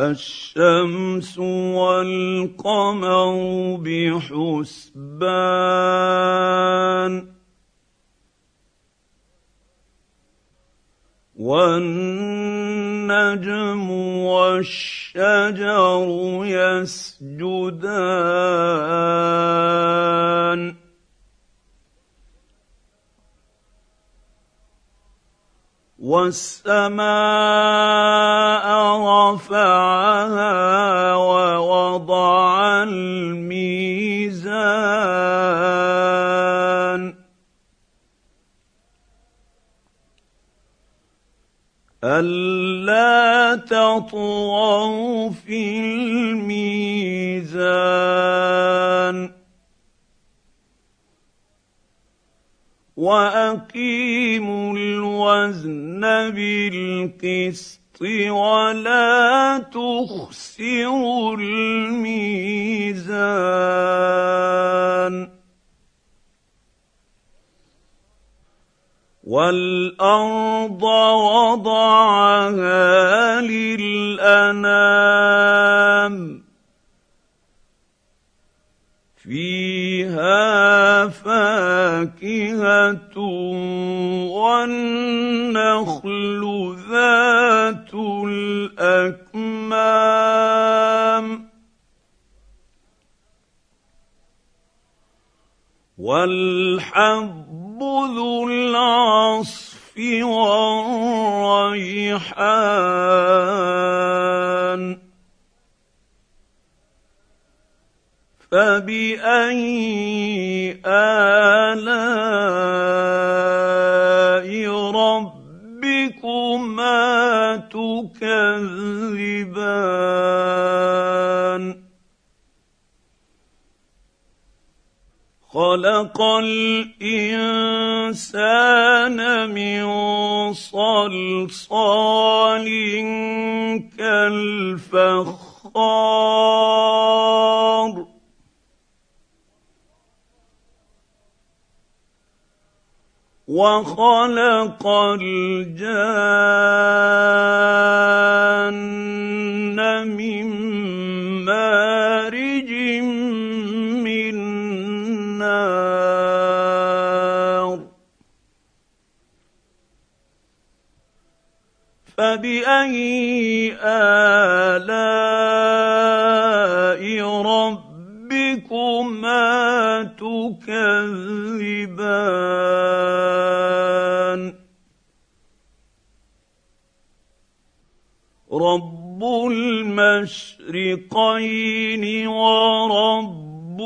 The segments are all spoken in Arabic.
الشمس والقمر بحسبان والنجم والشجر يسجدان والسماء رفعها ووضع الميزان. الا تطغوا في الميزان. وأقيموا الوزن بالقسط ولا تخسروا الميزان. والارض وضعها للانام. فيها فاكهة والنخل ذات الأكمام والحب ذو العصف والريحان فبأي آلاء ربكما تكذبان؟ خلق الإنسان من صلصال كالفخار. وخلق الجان من مارج فبأي آلاء ربكما تكذبان؟ رب المشرقين ورب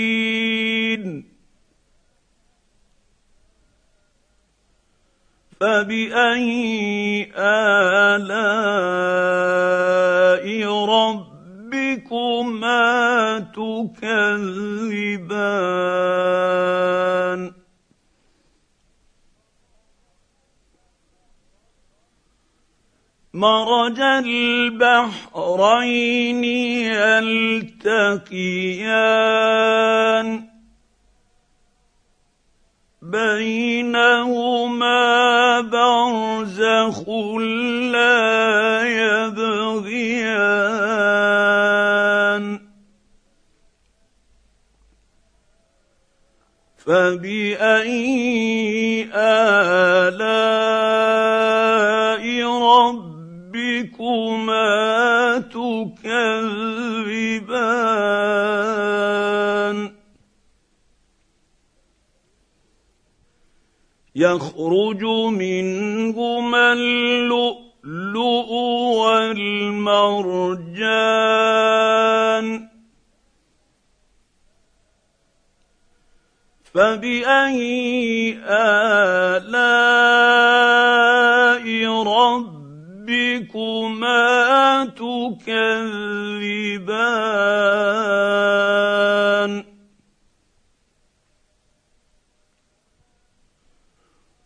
المغربين فباي الاء مرج البحرين يلتقيان بينهما برزخ لا يبغيان فبأي آلاء يخرج منهما اللؤلؤ والمرجان. فباي الاء ربكما تكذبان؟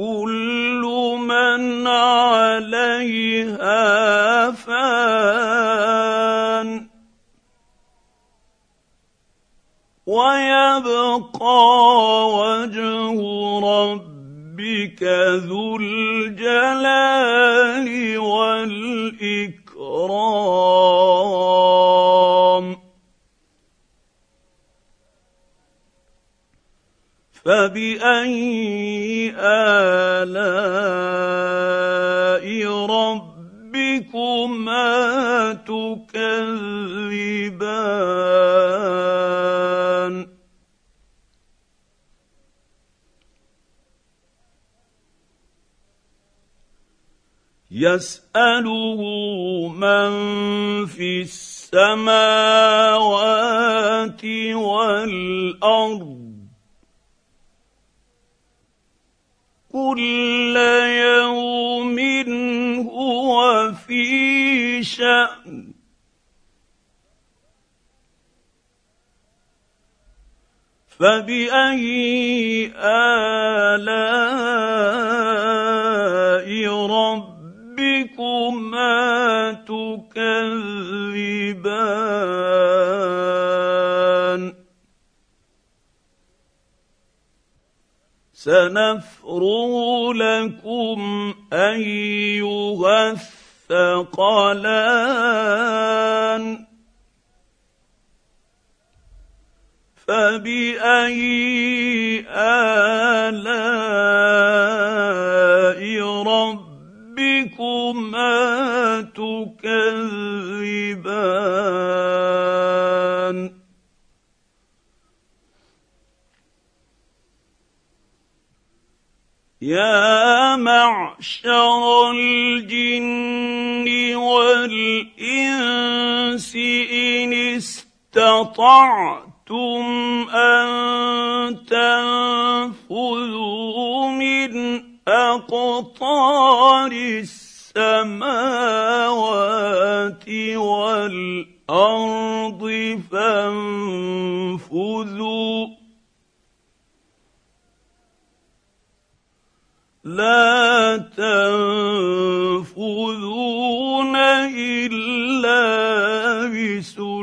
كل من عليها فان. ويبقى وجه ربك ذو الجلال والإكرام. فباي الاء ربكما تكذبان يساله من في السماوات والارض كل يوم هو في شأن. فبأي آلاء ربكما تكذبان؟ سنفرغ لكم أيها الثقلان. فباي الاء ربكما تكذبان؟ يا معشر الجن والإنس إن استطعتم أن تنفذوا من أقطار السماوات والأرض فانفذوا لا تنفذون إلا بسلطان.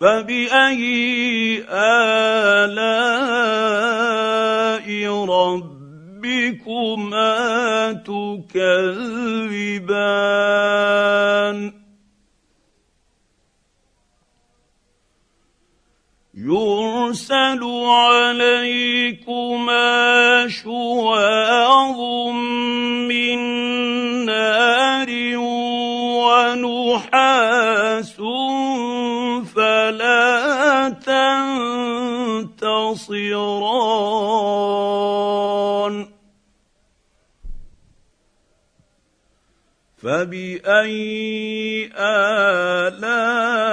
فبأي آلاء ربكما تكذبان؟ يرسل عليكما شواظ من نار ونحاس فلا تنتصران. فبأي آلاء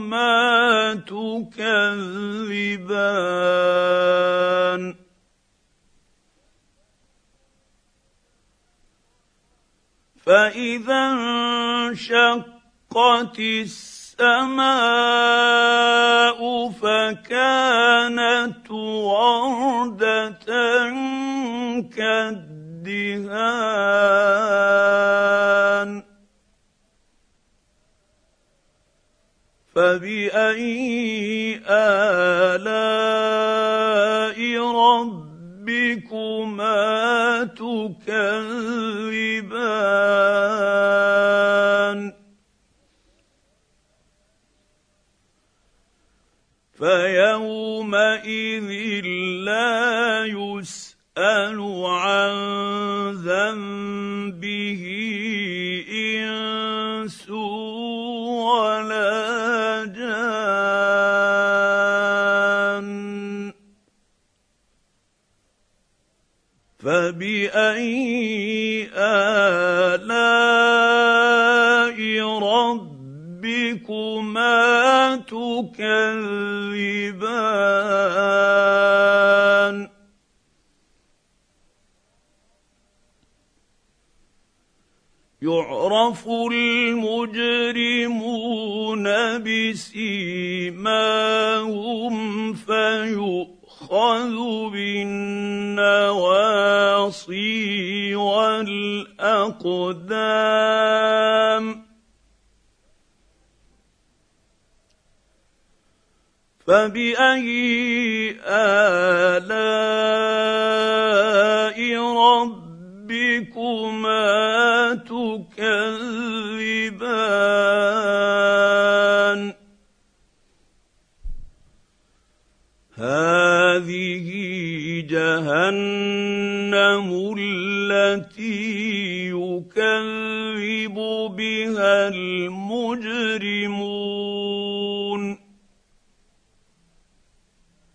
ربكما تكذبان. فإذا انشقت السماء فكانت وردة كالدهان. فبأي آلاء ربكما تكذبان؟ فيومئذ لا يسأل عن ذنبه إنس ولا فبأي آلاء ربكما تكذبان؟ يعرف المجرمون بسيماهم فيؤخذ بالنواصي والأقدام. فبأي آلاء ربكما تكذبان؟ جهنم التي يكذب بها المجرمون.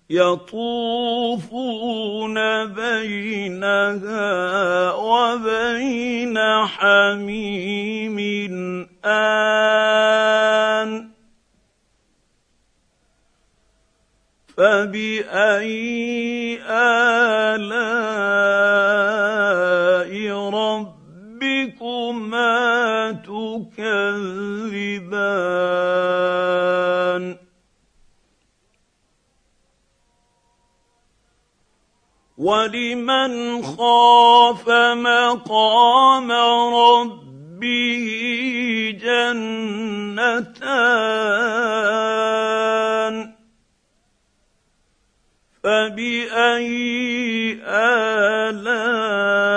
يطوفون بينها وبين حميم فبأي آلاء ربكما تكذبان؟ ولمن خاف مقام ربه جنتان فبأي آلاء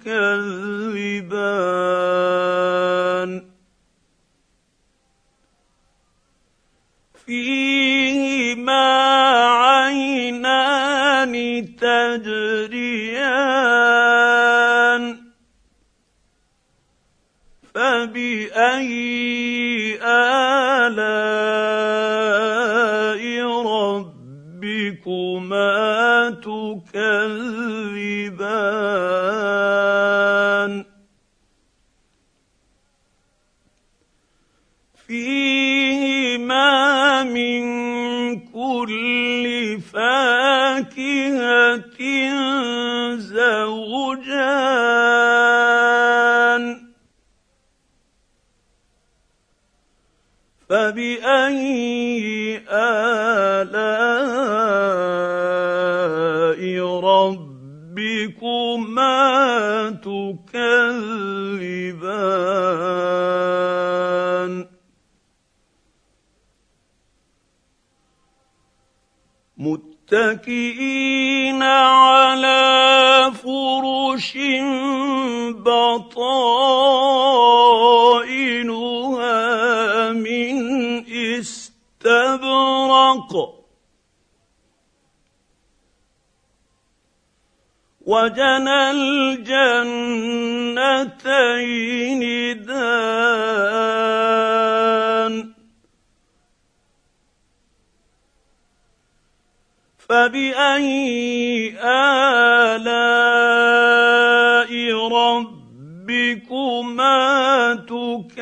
تكذبان فيهما عينان تجريان. فبأي آلاء ربكما تكذبان؟ فاكهه زوجان. فبأي آلاء ربكما تكذبان؟ متكئين على فرش بطائنها من استبرق وجنى الجنتين دان فبأي آلاء ربكما تكذبان؟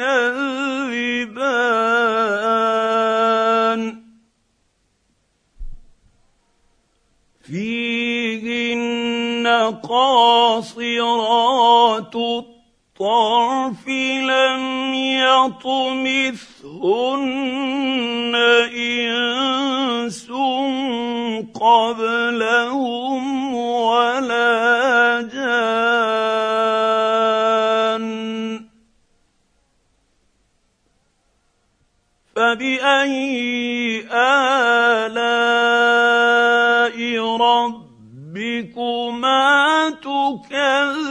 فيهن قاصرات الطرف لم يطمثهن إنس قبلهم ولا جان فبأي آلاء ربكما تكذبان؟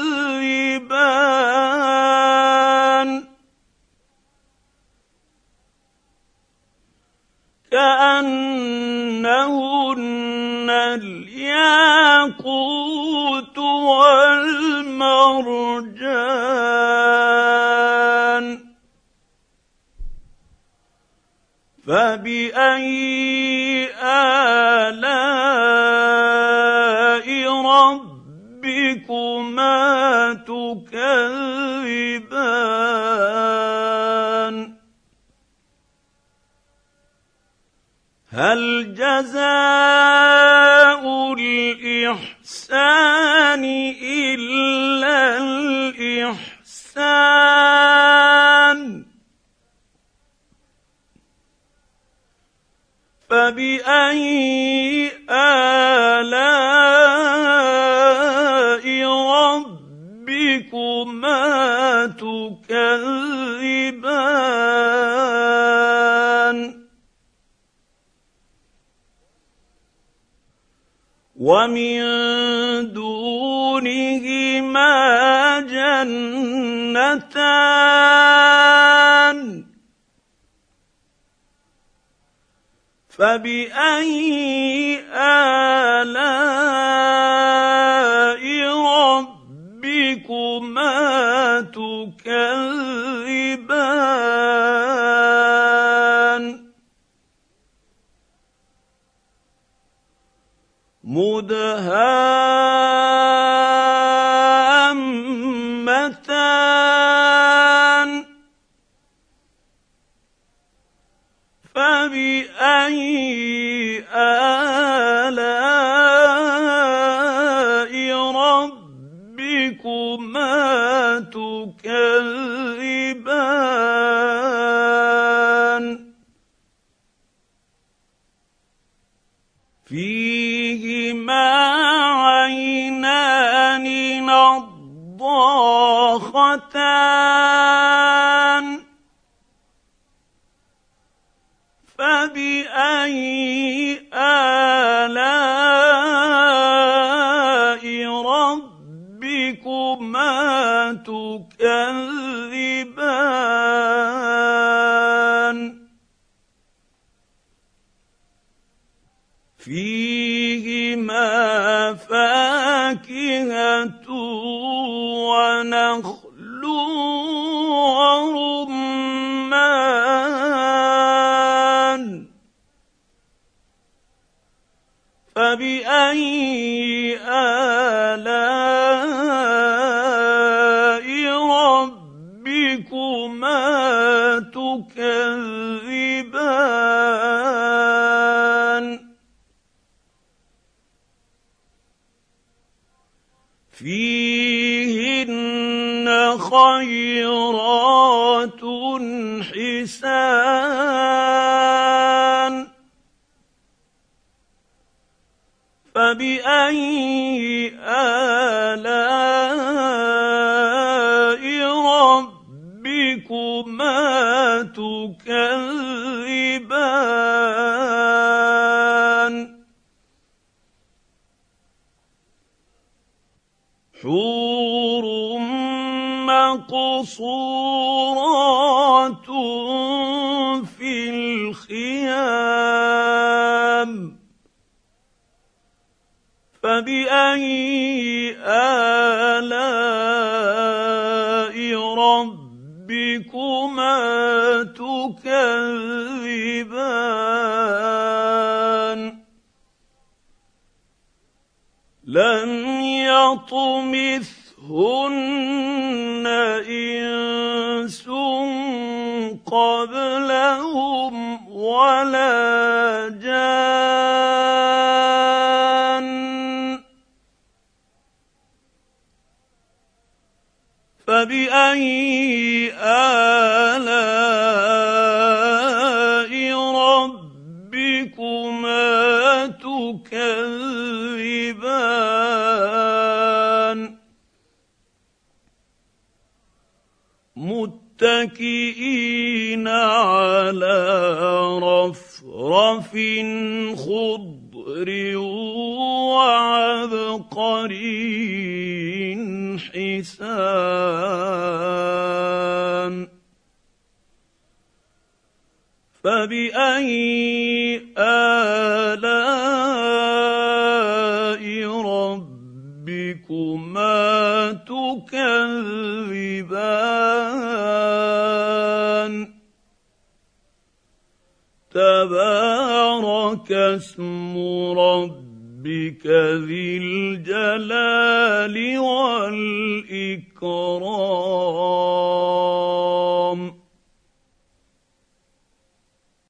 والمرجان فبأي آلاء ربكما تكذبان؟ هل جزاء الإحسان إلا الإحسان. فبأي آلاء ومن دونهما جنتان. فبأي الاء مدهامتان فباي آلاء ربكما تكذبان فيهما فاكهة ونخل سيئا حور مقصورات في الخيام فبأي آلاء ربكما تكذبان؟ لم يطمثهن إنس قبلهم ولا جان فبأي آلاء متكئين على رفرف خضر وعبقري حسان. فبأي آلاء ربكما تكذبان؟ تبارك اسم ربك ذي الجلال والإكرام.